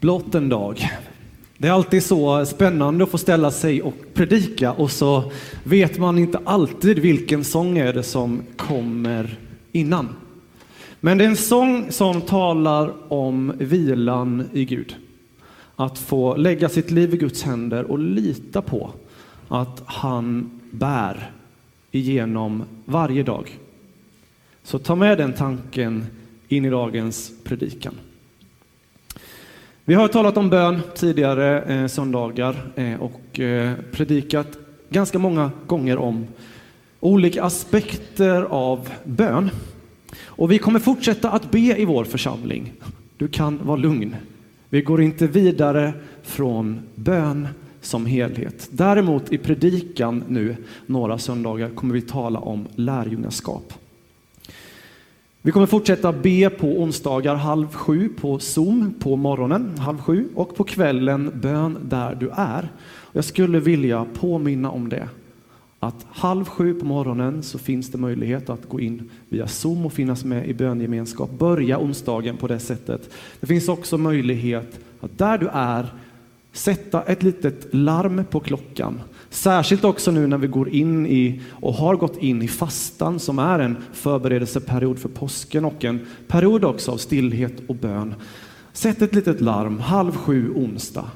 Blott en dag. Det är alltid så spännande att få ställa sig och predika och så vet man inte alltid vilken sång är det som kommer innan. Men det är en sång som talar om vilan i Gud. Att få lägga sitt liv i Guds händer och lita på att han bär igenom varje dag. Så ta med den tanken in i dagens predikan. Vi har talat om bön tidigare eh, söndagar eh, och eh, predikat ganska många gånger om olika aspekter av bön. Och vi kommer fortsätta att be i vår församling. Du kan vara lugn. Vi går inte vidare från bön som helhet. Däremot i predikan nu några söndagar kommer vi tala om lärjungaskap. Vi kommer fortsätta be på onsdagar halv sju på Zoom på morgonen halv sju och på kvällen bön där du är. Jag skulle vilja påminna om det. Att halv sju på morgonen så finns det möjlighet att gå in via Zoom och finnas med i böngemenskap. Börja onsdagen på det sättet. Det finns också möjlighet att där du är sätta ett litet larm på klockan. Särskilt också nu när vi går in i och har gått in i fastan som är en förberedelseperiod för påsken och en period också av stillhet och bön. Sätt ett litet larm halv sju onsdag.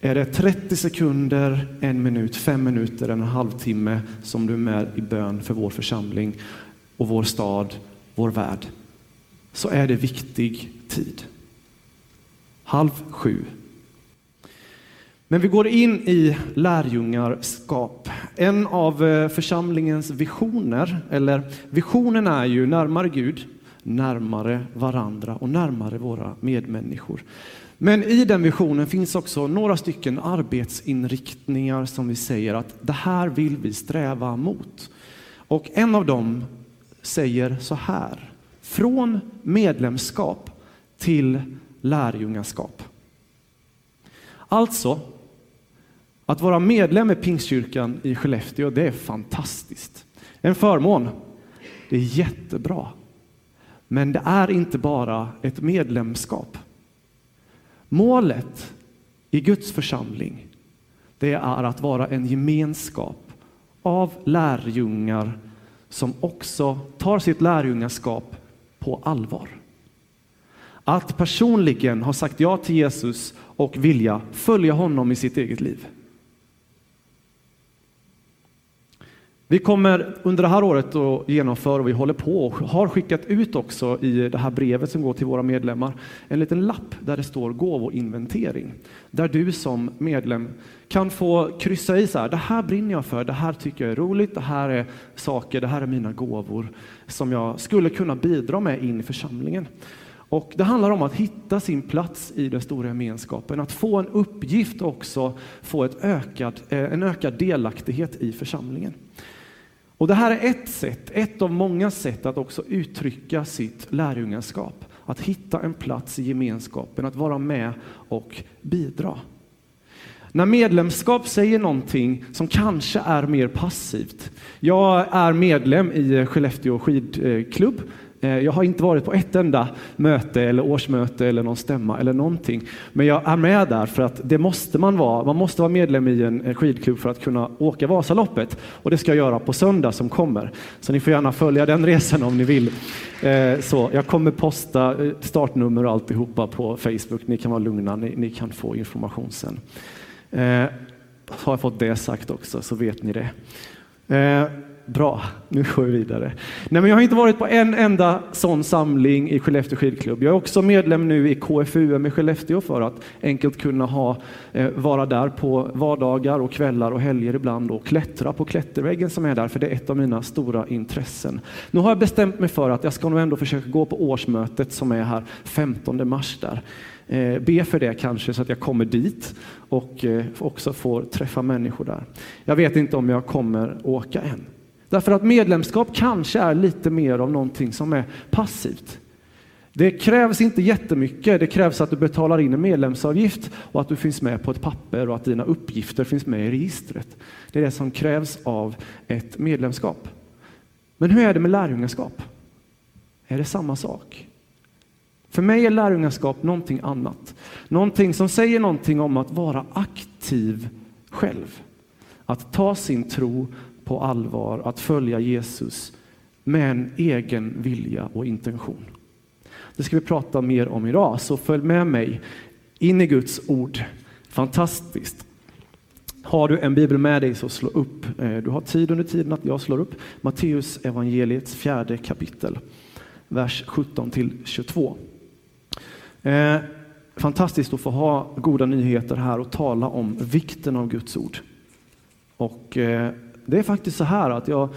Är det 30 sekunder, en minut, fem minuter, en halvtimme som du är med i bön för vår församling och vår stad, vår värld, så är det viktig tid. Halv sju men vi går in i lärjungarskap. En av eh, församlingens visioner, eller visionen är ju närmare Gud, närmare varandra och närmare våra medmänniskor. Men i den visionen finns också några stycken arbetsinriktningar som vi säger att det här vill vi sträva mot. Och en av dem säger så här, från medlemskap till lärjungaskap. Alltså, att vara medlem i Pingstkyrkan i Skellefteå, det är fantastiskt. En förmån. Det är jättebra. Men det är inte bara ett medlemskap. Målet i Guds församling, det är att vara en gemenskap av lärjungar som också tar sitt lärjungaskap på allvar. Att personligen ha sagt ja till Jesus och vilja följa honom i sitt eget liv. Vi kommer under det här året att genomföra och vi håller på och har skickat ut också i det här brevet som går till våra medlemmar en liten lapp där det står gåvoinventering. Där du som medlem kan få kryssa i så här, det här brinner jag för, det här tycker jag är roligt, det här är saker, det här är mina gåvor som jag skulle kunna bidra med in i församlingen. Och det handlar om att hitta sin plats i den stora gemenskapen, att få en uppgift och också få ett ökad, eh, en ökad delaktighet i församlingen. Och det här är ett sätt, ett av många sätt att också uttrycka sitt lärjungaskap. Att hitta en plats i gemenskapen, att vara med och bidra. När medlemskap säger någonting som kanske är mer passivt. Jag är medlem i Skellefteå skidklubb Eh, jag har inte varit på ett enda möte eller årsmöte eller någon stämma eller någonting. Men jag är med där för att det måste man vara. Man måste vara medlem i en skidklubb för att kunna åka Vasaloppet. Och det ska jag göra på söndag som kommer. Så ni får gärna följa den resan om ni vill. Eh, så jag kommer posta eh, startnummer och alltihopa på Facebook. Ni kan vara lugna, ni, ni kan få information sen. Har jag fått det sagt också så vet ni det. Bra, nu går vi vidare. Nej, men jag har inte varit på en enda sån samling i Skellefteå skidklubb. Jag är också medlem nu i KFUM i Skellefteå för att enkelt kunna ha, eh, vara där på vardagar och kvällar och helger ibland och klättra på klätterväggen som är där, för det är ett av mina stora intressen. Nu har jag bestämt mig för att jag ska nog ändå försöka gå på årsmötet som är här 15 mars där. Eh, be för det kanske så att jag kommer dit och eh, också får träffa människor där. Jag vet inte om jag kommer åka än. Därför att medlemskap kanske är lite mer av någonting som är passivt. Det krävs inte jättemycket. Det krävs att du betalar in en medlemsavgift och att du finns med på ett papper och att dina uppgifter finns med i registret. Det är det som krävs av ett medlemskap. Men hur är det med lärjungaskap? Är det samma sak? För mig är lärjungaskap någonting annat. Någonting som säger någonting om att vara aktiv själv. Att ta sin tro på allvar, att följa Jesus med en egen vilja och intention. Det ska vi prata mer om idag, så följ med mig in i Guds ord. Fantastiskt. Har du en bibel med dig så slå upp. Eh, du har tid under tiden att jag slår upp Matteus evangeliets fjärde kapitel, vers 17 till 22. Eh, fantastiskt att få ha goda nyheter här och tala om vikten av Guds ord. Och eh, det är faktiskt så här att jag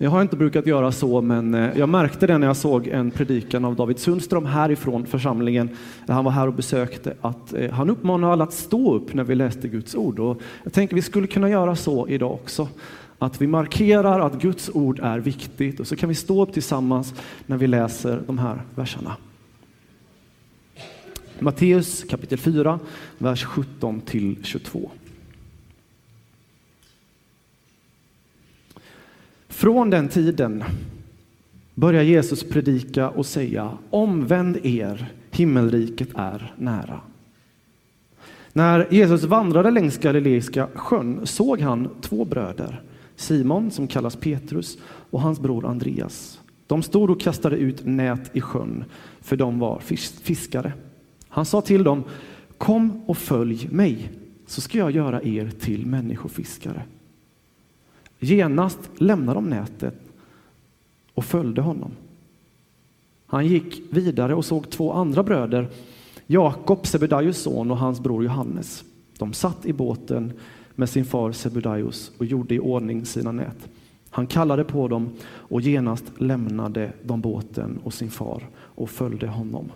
jag har inte brukat göra så, men eh, jag märkte det när jag såg en predikan av David Sundström härifrån församlingen, när han var här och besökte, att eh, han uppmanade alla att stå upp när vi läste Guds ord. Och jag tänker vi skulle kunna göra så idag också. Att vi markerar att Guds ord är viktigt och så kan vi stå upp tillsammans när vi läser de här verserna. Matteus kapitel 4, vers 17 till 22. Från den tiden börjar Jesus predika och säga omvänd er, himmelriket är nära. När Jesus vandrade längs Galileiska sjön såg han två bröder, Simon som kallas Petrus och hans bror Andreas. De stod och kastade ut nät i sjön, för de var fiskare. Han sa till dem, kom och följ mig, så ska jag göra er till människofiskare. Genast lämnade de nätet och följde honom. Han gick vidare och såg två andra bröder, Jakob, Sebedaios son och hans bror Johannes. De satt i båten med sin far Sebedaios och gjorde i ordning sina nät. Han kallade på dem och genast lämnade de båten och sin far och följde honom.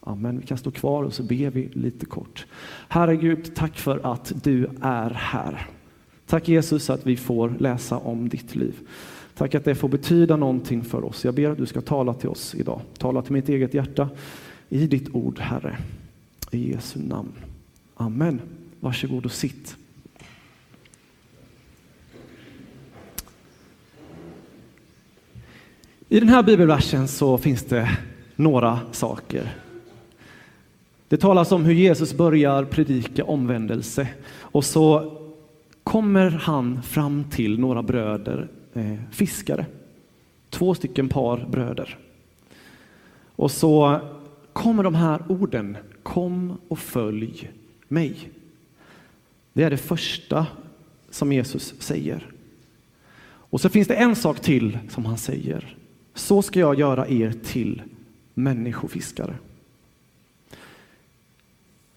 Amen. Vi kan stå kvar och så ber vi lite kort. Herre Gud, tack för att du är här. Tack Jesus att vi får läsa om ditt liv. Tack att det får betyda någonting för oss. Jag ber att du ska tala till oss idag. Tala till mitt eget hjärta i ditt ord, Herre. I Jesu namn. Amen. Varsågod och sitt. I den här bibelversen så finns det några saker. Det talas om hur Jesus börjar predika omvändelse och så kommer han fram till några bröder, eh, fiskare. Två stycken par bröder. Och så kommer de här orden, kom och följ mig. Det är det första som Jesus säger. Och så finns det en sak till som han säger. Så ska jag göra er till människofiskare.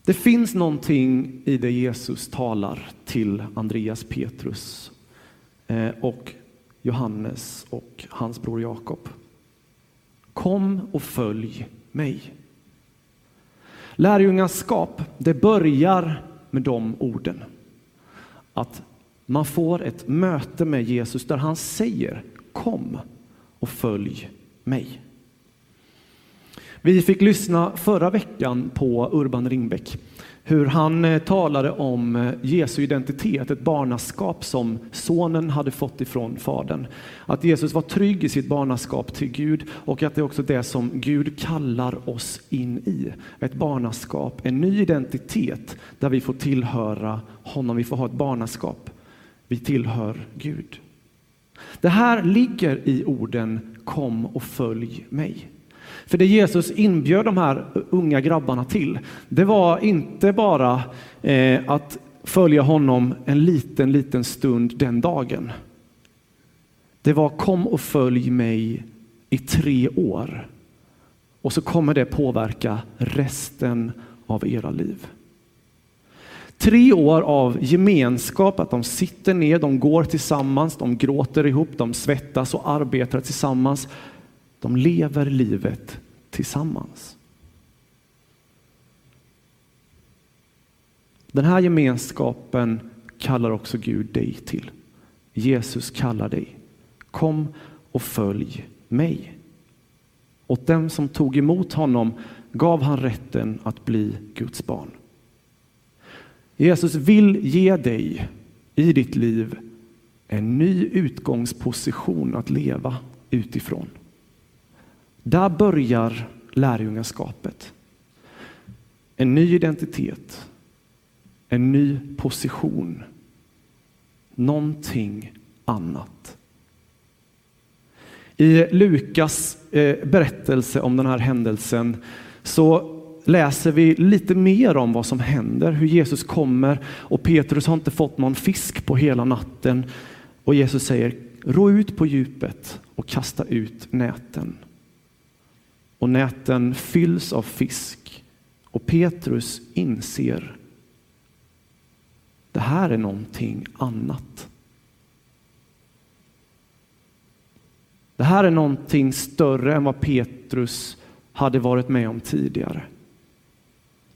Det finns någonting i det Jesus talar till Andreas Petrus eh, och Johannes och hans bror Jakob. Kom och följ mig. Lärjungaskap, det börjar med de orden. Att man får ett möte med Jesus där han säger kom och följ mig. Vi fick lyssna förra veckan på Urban Ringbäck, hur han eh, talade om eh, Jesu identitet, ett barnaskap som sonen hade fått ifrån fadern. Att Jesus var trygg i sitt barnaskap till Gud och att det är också det som Gud kallar oss in i. Ett barnaskap, en ny identitet där vi får tillhöra honom, vi får ha ett barnaskap. Vi tillhör Gud. Det här ligger i orden kom och följ mig. För det Jesus inbjöd de här unga grabbarna till, det var inte bara eh, att följa honom en liten, liten stund den dagen. Det var kom och följ mig i tre år. Och så kommer det påverka resten av era liv. Tre år av gemenskap, att de sitter ner, de går tillsammans, de gråter ihop, de svettas och arbetar tillsammans. De lever livet tillsammans. Den här gemenskapen kallar också Gud dig till. Jesus kallar dig. Kom och följ mig. Åt dem som tog emot honom gav han rätten att bli Guds barn. Jesus vill ge dig i ditt liv en ny utgångsposition att leva utifrån. Där börjar lärjungaskapet. en ny identitet, en ny position, någonting annat. I Lukas eh, berättelse om den här händelsen så läser vi lite mer om vad som händer, hur Jesus kommer och Petrus har inte fått någon fisk på hela natten och Jesus säger ro ut på djupet och kasta ut näten. Och näten fylls av fisk och Petrus inser det här är någonting annat. Det här är någonting större än vad Petrus hade varit med om tidigare.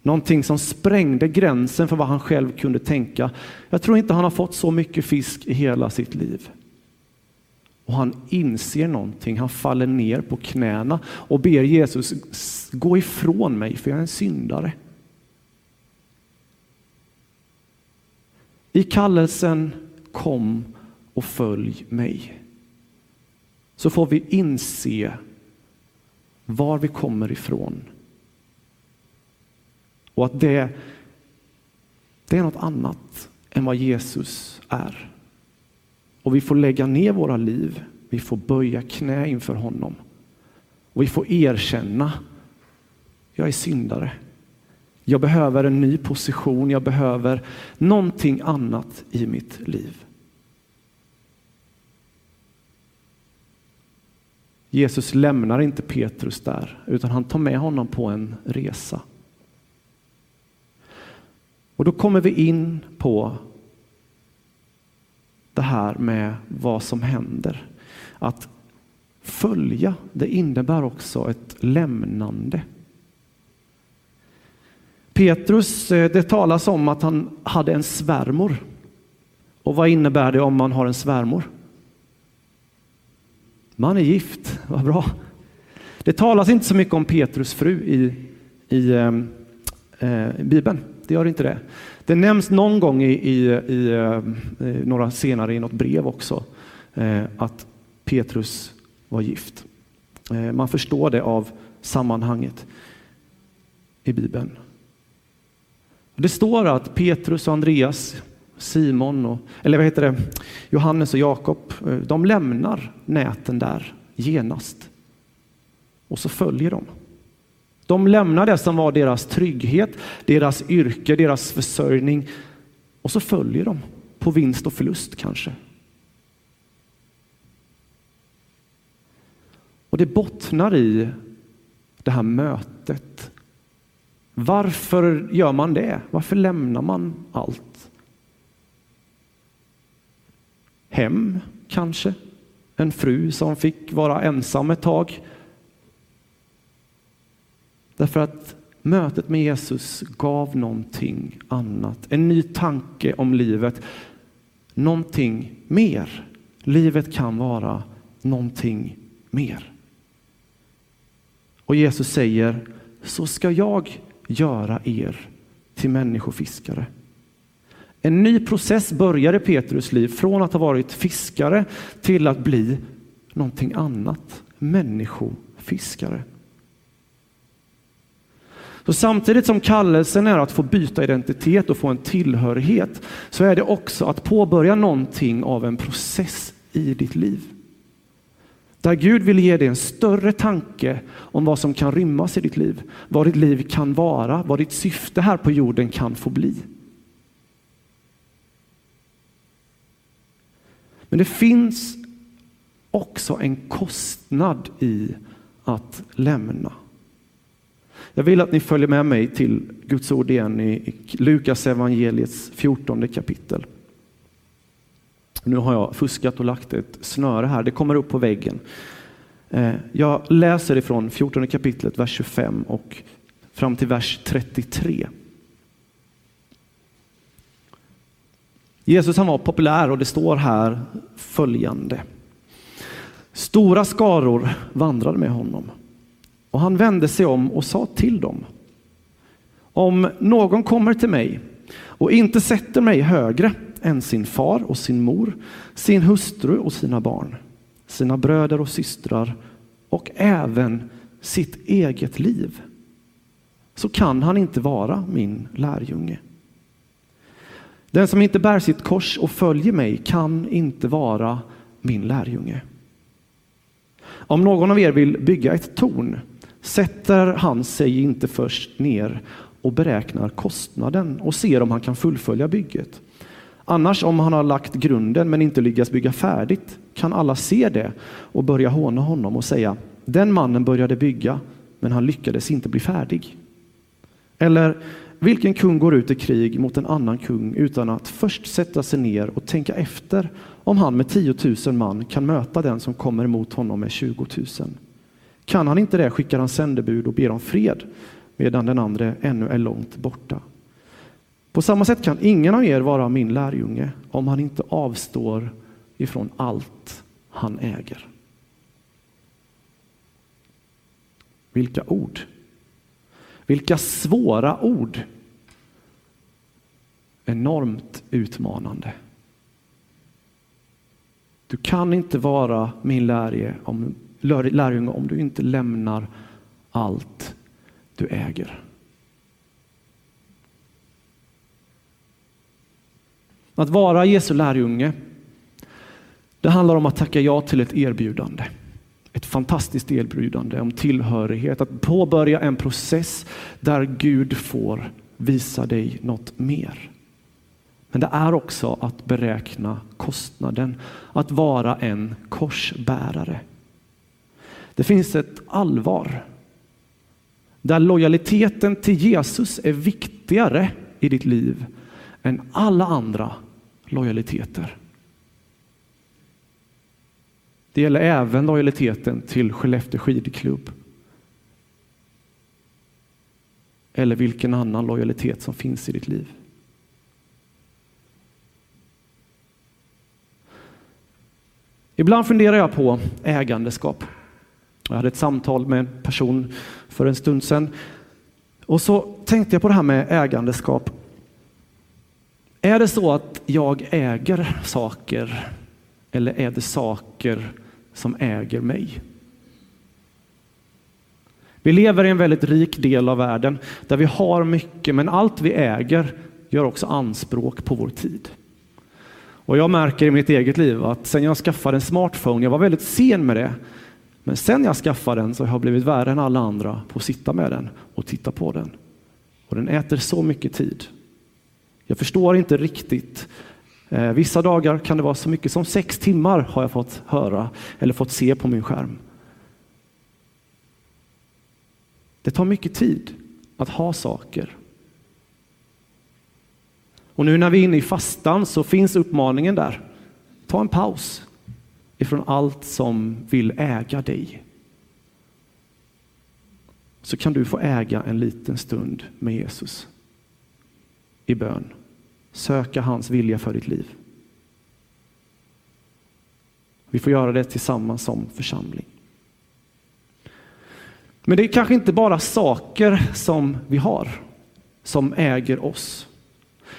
Någonting som sprängde gränsen för vad han själv kunde tänka. Jag tror inte han har fått så mycket fisk i hela sitt liv. Och han inser någonting, han faller ner på knäna och ber Jesus gå ifrån mig för jag är en syndare. I kallelsen kom och följ mig. Så får vi inse var vi kommer ifrån. Och att det, det är något annat än vad Jesus är. Och vi får lägga ner våra liv, vi får böja knä inför honom. Och vi får erkänna, jag är syndare. Jag behöver en ny position, jag behöver någonting annat i mitt liv. Jesus lämnar inte Petrus där, utan han tar med honom på en resa. Och då kommer vi in på det här med vad som händer. Att följa, det innebär också ett lämnande. Petrus, eh, det talas om att han hade en svärmor. Och vad innebär det om man har en svärmor? Man är gift, vad bra. Det talas inte så mycket om Petrus fru i, i eh, eh Bibeln. Det gör inte det. Det nämns någon gång i, i, i eh, några senare i något brev också eh, att Petrus var gift. Eh, man förstår det av sammanhanget i Bibeln. Det står att Petrus och Andreas, Simon och, eller vad heter det, Johannes och Jakob, eh, de lämnar näten där genast. Och så följer de. De lämnar det som var deras trygghet, deras yrke, deras försörjning och så följer de på vinst och förlust kanske. Och det bottnar i det här mötet. Varför gör man det? Varför lämnar man allt? Hem kanske? En fru som fick vara ensam ett tag? Därför att mötet med Jesus gav någonting annat, en ny tanke om livet, någonting mer. Livet kan vara någonting mer. Och Jesus säger, så ska jag göra er till människofiskare. En ny process börjar i Petrus liv från att ha varit fiskare till att bli någonting annat, människofiskare. Så samtidigt som kallelsen är att få byta identitet och få en tillhörighet så är det också att påbörja någonting av en process i ditt liv. Där Gud vill ge dig en större tanke om vad som kan rymmas i ditt liv, vad ditt liv kan vara, vad ditt syfte här på jorden kan få bli. Men det finns också en kostnad i att lämna. Jag vill att ni följer med mig till Guds ord igen i Lukas evangeliets 14 kapitel. Nu har jag fuskat och lagt ett snöre här, det kommer upp på väggen. Eh, jag läser ifrån 14 kapitlet, vers 25 och fram till vers 33. Jesus han var populär och det står här följande. Stora skaror vandrade med honom och han vände sig om och sa till dem. Om någon kommer till mig och inte sätter mig högre än sin far och sin mor, sin hustru och sina barn, sina bröder och systrar och även sitt eget liv, så kan han inte vara min lärjunge. Den som inte bär sitt kors och följer mig kan inte vara min lärjunge. Om någon av er vill bygga ett torn sätter han sig inte först ner och beräknar kostnaden och ser om han kan fullfölja bygget. Annars om han har lagt grunden men inte lyckats bygga färdigt kan alla se det och börja håna honom och säga den mannen började bygga men han lyckades inte bli färdig. Eller vilken kung går ut i krig mot en annan kung utan att först sätta sig ner och tänka efter om han med 10 000 man kan möta den som kommer emot honom med 20 000? Kan han inte det skickar han sändebud och ber om fred medan den andra ännu är långt borta. På samma sätt kan ingen av er vara min lärjunge om han inte avstår ifrån allt han äger. Vilka ord! Vilka svåra ord! Enormt utmanande. Du kan inte vara min lärjunge om, lärjunge om du inte lämnar allt du äger. Att vara Jesu lärjunge, det handlar om att tacka ja till ett erbjudande. Ett fantastiskt erbjudande om tillhörighet, att påbörja en process där Gud får visa dig något mer. Men det är också att beräkna kostnaden, att vara en korsbärare. Det finns ett allvar där lojaliteten till Jesus är viktigare i ditt liv än alla andra lojaliteter. Det gäller även lojaliteten till Skellefteå skidklubb. Eller vilken annan lojalitet som finns i ditt liv. Ibland funderar jag på ägandeskap. Jag hade ett samtal med en person för en stund sedan och så tänkte jag på det här med ägandeskap. Är det så att jag äger saker eller är det saker som äger mig? Vi lever i en väldigt rik del av världen där vi har mycket, men allt vi äger gör också anspråk på vår tid. Och jag märker i mitt eget liv att sen jag skaffade en smartphone, jag var väldigt sen med det, men sen jag skaffade den så har jag blivit värre än alla andra på att sitta med den och titta på den. Och den äter så mycket tid. Jag förstår inte riktigt. Eh, vissa dagar kan det vara så mycket som sex timmar har jag fått höra eller fått se på min skärm. Det tar mycket tid att ha saker. Och nu när vi är inne i fastan så finns uppmaningen där. Ta en paus ifrån allt som vill äga dig. Så kan du få äga en liten stund med Jesus i bön. Söka hans vilja för ditt liv. Vi får göra det tillsammans som församling. Men det är kanske inte bara saker som vi har som äger oss.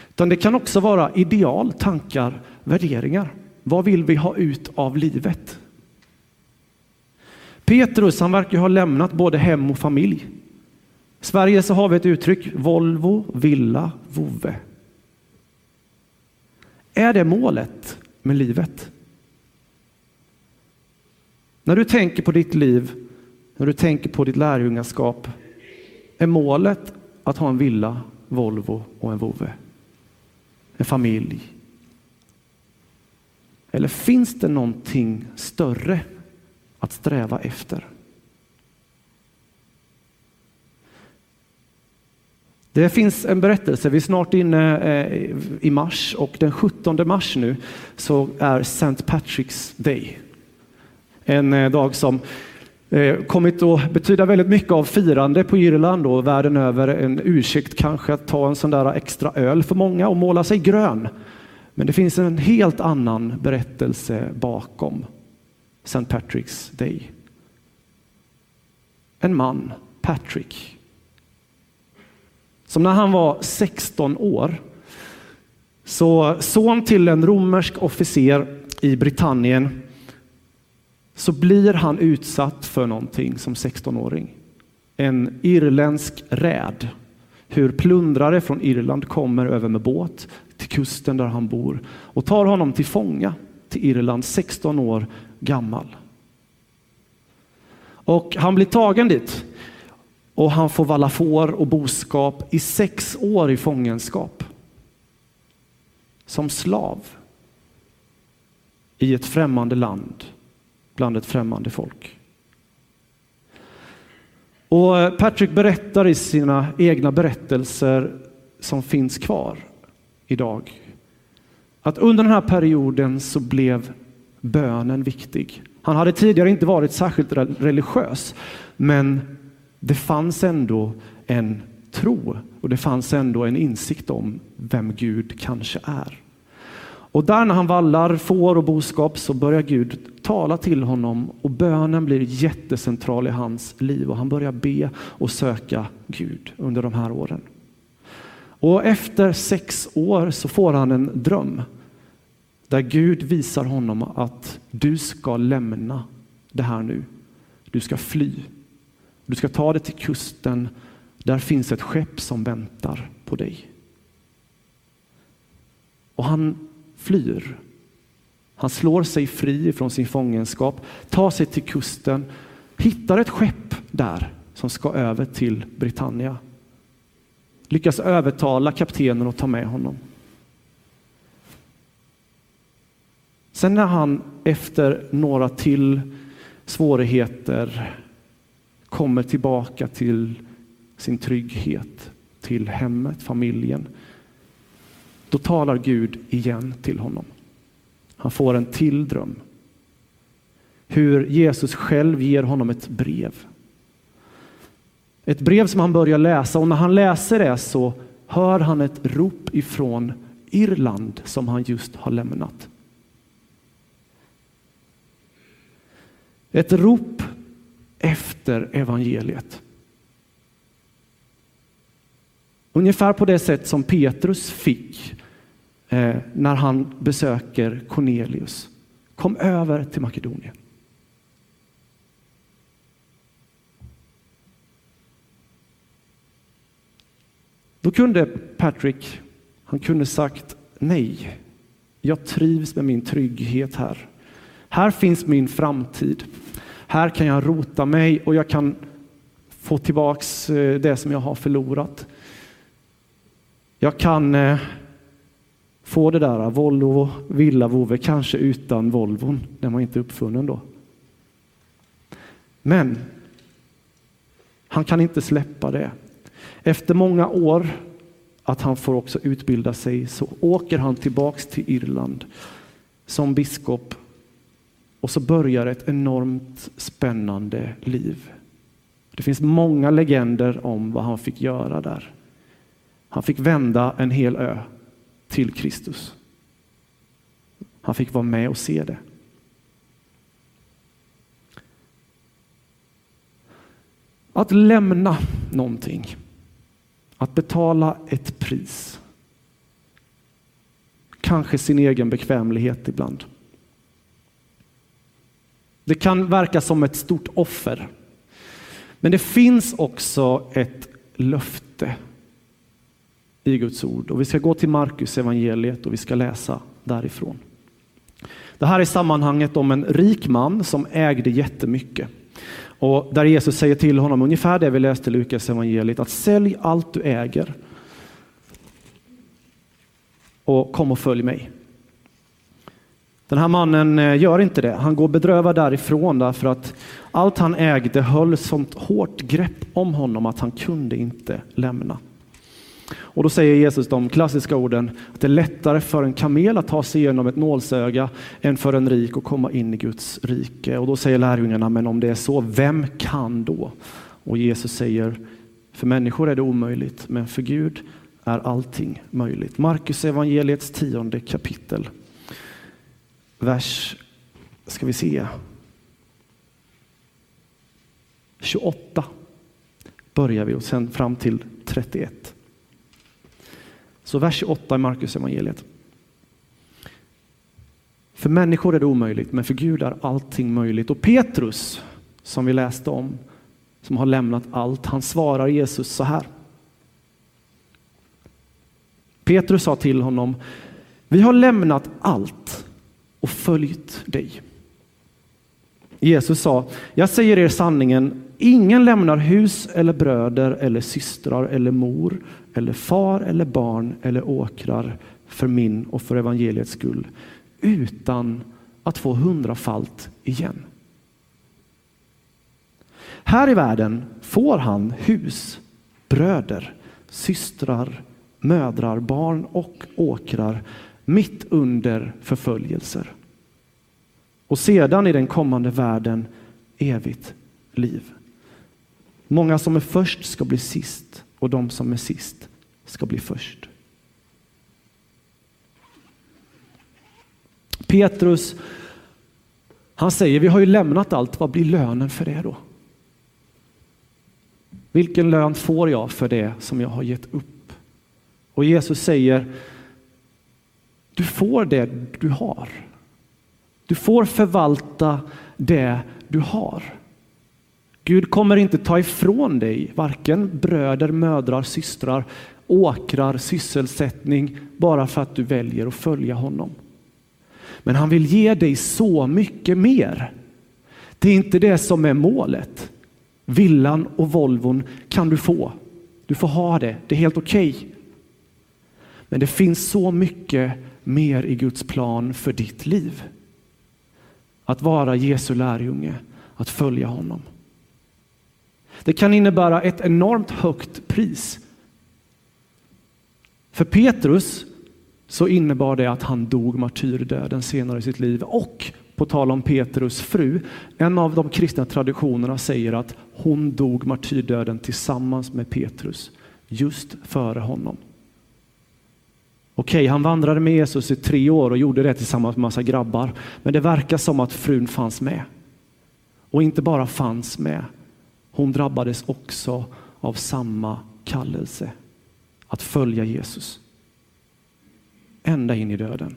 Utan det kan också vara ideal, tankar, värderingar. Vad vill vi ha ut av livet? Petrus han verkar ha lämnat både hem och familj. I Sverige så har vi ett uttryck, Volvo, villa, vovve. Är det målet med livet? När du tänker på ditt liv, när du tänker på ditt lärjungaskap, är målet att ha en villa, Volvo och en vovve? En familj, eller finns det någonting större att sträva efter? Det finns en berättelse, vi är snart inne eh, i mars och den 17 mars nu så är St. Patrick's Day. En eh, dag som eh, kommit att betyda väldigt mycket av firande på Irland och världen över. En ursäkt kanske att ta en sån där extra öl för många och måla sig grön. Men det finns en helt annan berättelse bakom St. Patrick's Day. En man, Patrick, som när han var 16 år så son till en romersk officer i Britannien så blir han utsatt för någonting som 16-åring. en irländsk räd. Hur plundrare från Irland kommer över med båt till kusten där han bor och tar honom till fånga till Irland, 16 år gammal. Och han blir tagen dit och han får valla får och boskap i sex år i fångenskap. Som slav i ett främmande land bland ett främmande folk. Och Patrick berättar i sina egna berättelser som finns kvar idag att under den här perioden så blev bönen viktig. Han hade tidigare inte varit särskilt religiös, men det fanns ändå en tro och det fanns ändå en insikt om vem Gud kanske är. Och där när han vallar får och boskap så börjar Gud tala till honom och bönen blir jättecentral i hans liv och han börjar be och söka Gud under de här åren. Och efter sex år så får han en dröm där Gud visar honom att du ska lämna det här nu. Du ska fly. Du ska ta dig till kusten. Där finns ett skepp som väntar på dig. Och han flyr. Han slår sig fri från sin fångenskap, tar sig till kusten, hittar ett skepp där som ska över till Britannia. Lyckas övertala kaptenen att ta med honom. Sen när han efter några till svårigheter kommer tillbaka till sin trygghet, till hemmet, familjen, då talar Gud igen till honom. Han får en till dröm. Hur Jesus själv ger honom ett brev. Ett brev som han börjar läsa och när han läser det så hör han ett rop ifrån Irland som han just har lämnat. Ett rop efter evangeliet. Ungefär på det sätt som Petrus fick eh, när han besöker Cornelius. Kom över till Makedonien. Då kunde Patrick, han kunde sagt nej. Jag trivs med min trygghet här. Här finns min framtid. Här kan jag rota mig och jag kan få tillbaks eh, det som jag har förlorat. Jag kan eh, få det där Volvo Villa vovve, kanske utan Volvon, den var inte uppfunnen då. Men han kan inte släppa det. Efter många år att han får också utbilda sig så åker han tillbaks till Irland som biskop och så börjar ett enormt spännande liv. Det finns många legender om vad han fick göra där. Han fick vända en hel ö till Kristus. Han fick vara med och se det. Att lämna någonting, att betala ett pris. Kanske sin egen bekvämlighet ibland. Det kan verka som ett stort offer. Men det finns också ett löfte i Guds ord. Och vi ska gå till Markus evangeliet och vi ska läsa därifrån. Det här är sammanhanget om en rik man som ägde jättemycket. Och där Jesus säger till honom ungefär det vi läste i Lukas evangeliet att sälj allt du äger och kom och följ mig. Den här mannen eh, gör inte det. Han går bedrövad därifrån därför att allt han ägde höll sånt hårt grepp om honom att han kunde inte lämna. Och då säger Jesus de klassiska orden att det är lättare för en kamel att ta sig igenom ett nålsöga än för en rik att komma in i Guds rike. Och då säger lärjungarna, men om det är så, vem kan då? Och Jesus säger, för människor är det omöjligt, men för Gud är allting möjligt. Markus evangeliets tionde kapitel vers, ska vi se, 28 börjar vi och sen fram till 31. Så vers 28 i Markus evangeliet. För människor är det omöjligt, men för Gud är allting möjligt. Och Petrus, som vi läste om, som har lämnat allt. Han svarar Jesus så här. Petrus sa till honom, vi har lämnat allt och följt dig. Jesus sa, jag säger er sanningen, ingen lämnar hus eller bröder eller systrar eller mor eller far eller barn eller åkrar för min och för evangeliets skull utan att få hundrafalt igen. Här i världen får han hus, bröder, systrar, mödrar, barn och åkrar mitt under förföljelser. Och sedan i den kommande världen evigt liv. Många som är först ska bli sist och de som är sist ska bli först. Petrus, han säger, vi har ju lämnat allt, vad blir lönen för det då? Vilken lön får jag för det som jag har gett upp? Och Jesus säger, du får det du har. Du får förvalta det du har. Gud kommer inte ta ifrån dig varken bröder, mödrar, systrar, åkrar, sysselsättning bara för att du väljer att följa honom. Men han vill ge dig så mycket mer. Det är inte det som är målet. Villan och Volvon kan du få. Du får ha det, det är helt okej. Okay. Men det finns så mycket mer i Guds plan för ditt liv. Att vara Jesu lärjunge, att följa honom. Det kan innebära ett enormt högt pris. För Petrus så innebar det att han dog martyrdöden senare i sitt liv. Och på tal om Petrus fru, en av de kristna traditionerna säger att hon dog martyrdöden tillsammans med Petrus, just före honom. Okej, han vandrade med Jesus i tre år och gjorde det tillsammans med massa grabbar. Men det verkar som att frun fanns med. Och inte bara fanns med, hon drabbades också av samma kallelse, att följa Jesus. Ända in i döden.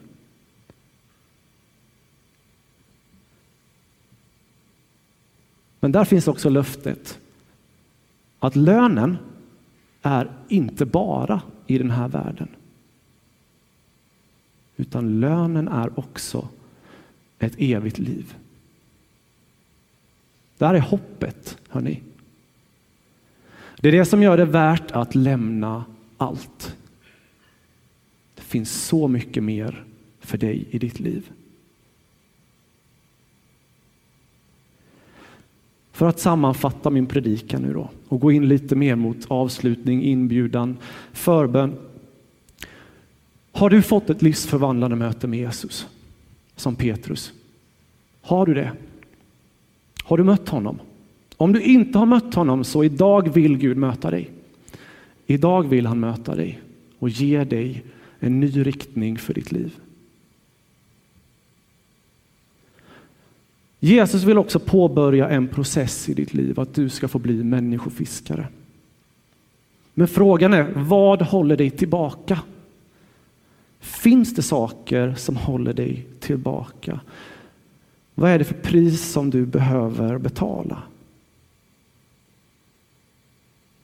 Men där finns också löftet att lönen är inte bara i den här världen. Utan lönen är också ett evigt liv. Det här är hoppet, hörni. Det är det som gör det värt att lämna allt. Det finns så mycket mer för dig i ditt liv. För att sammanfatta min predikan nu då och gå in lite mer mot avslutning, inbjudan, förbön. Har du fått ett livsförvandlande möte med Jesus som Petrus? Har du det? Har du mött honom? Om du inte har mött honom så idag vill Gud möta dig. Idag vill han möta dig och ge dig en ny riktning för ditt liv. Jesus vill också påbörja en process i ditt liv, att du ska få bli människofiskare. Men frågan är, vad håller dig tillbaka? Finns det saker som håller dig tillbaka? Vad är det för pris som du behöver betala?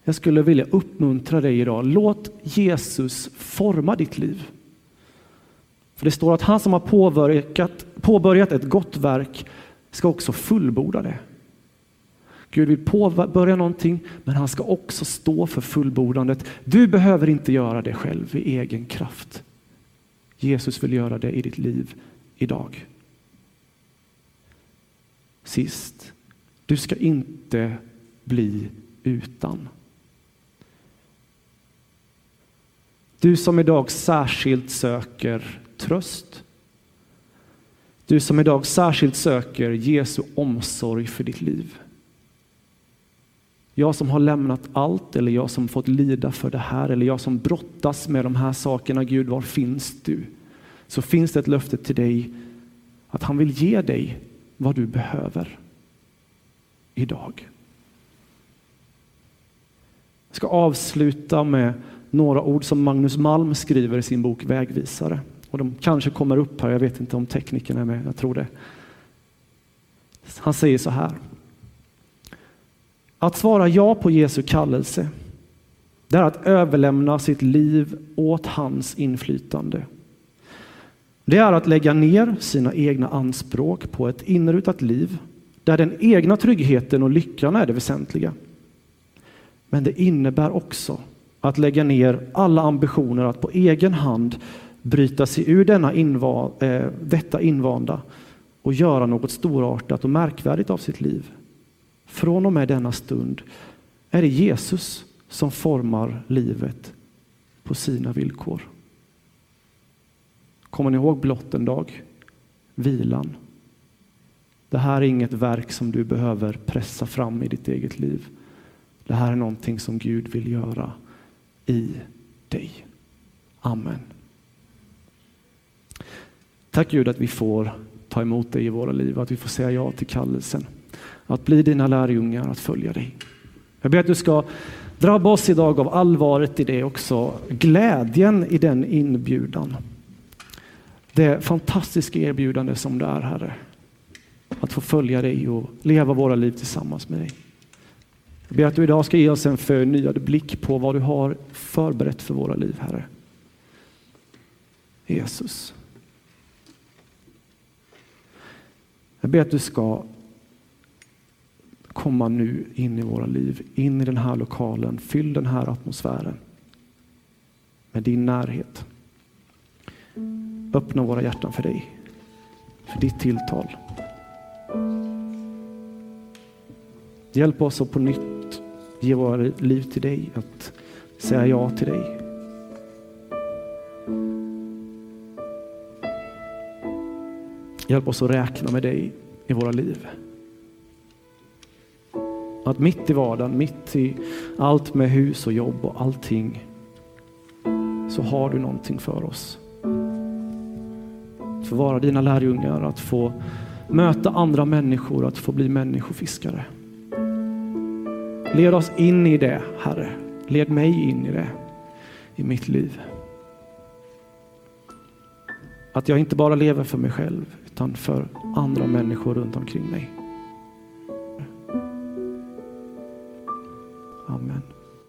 Jag skulle vilja uppmuntra dig idag. Låt Jesus forma ditt liv. För Det står att han som har påbörjat, påbörjat ett gott verk ska också fullborda det. Gud vill påbörja någonting, men han ska också stå för fullbordandet. Du behöver inte göra det själv i egen kraft. Jesus vill göra det i ditt liv idag. Sist, du ska inte bli utan. Du som idag särskilt söker tröst. Du som idag särskilt söker Jesu omsorg för ditt liv. Jag som har lämnat allt eller jag som fått lida för det här eller jag som brottas med de här sakerna. Gud, var finns du? Så finns det ett löfte till dig att han vill ge dig vad du behöver idag. Jag ska avsluta med några ord som Magnus Malm skriver i sin bok Vägvisare. Och de kanske kommer upp här, jag vet inte om teknikerna är med, jag tror det. Han säger så här. Att svara ja på Jesu kallelse, det är att överlämna sitt liv åt hans inflytande. Det är att lägga ner sina egna anspråk på ett inrutat liv där den egna tryggheten och lyckan är det väsentliga. Men det innebär också att lägga ner alla ambitioner att på egen hand bryta sig ur denna inva, eh, detta invanda och göra något storartat och märkvärdigt av sitt liv. Från och med denna stund är det Jesus som formar livet på sina villkor. Kommer ni ihåg blott en dag? Vilan. Det här är inget verk som du behöver pressa fram i ditt eget liv. Det här är någonting som Gud vill göra i dig. Amen. Tack Gud att vi får ta emot dig i våra liv, att vi får säga ja till kallelsen. Att bli dina lärjungar, att följa dig. Jag ber att du ska drabba oss idag av allvaret i det också, glädjen i den inbjudan. Det fantastiska erbjudande som det är Herre. Att få följa dig och leva våra liv tillsammans med dig. Jag ber att du idag ska ge oss en förnyad blick på vad du har förberett för våra liv, Herre. Jesus. Jag ber att du ska komma nu in i våra liv, in i den här lokalen, fyll den här atmosfären med din närhet. Öppna våra hjärtan för dig, för ditt tilltal. Hjälp oss att på nytt ge våra liv till dig, att säga ja till dig. Hjälp oss att räkna med dig i våra liv. Att mitt i vardagen, mitt i allt med hus och jobb och allting, så har du någonting för oss. Få vara dina lärjungar, att få möta andra människor, att få bli människofiskare. Led oss in i det, Herre. Led mig in i det, i mitt liv. Att jag inte bara lever för mig själv, utan för andra människor runt omkring mig.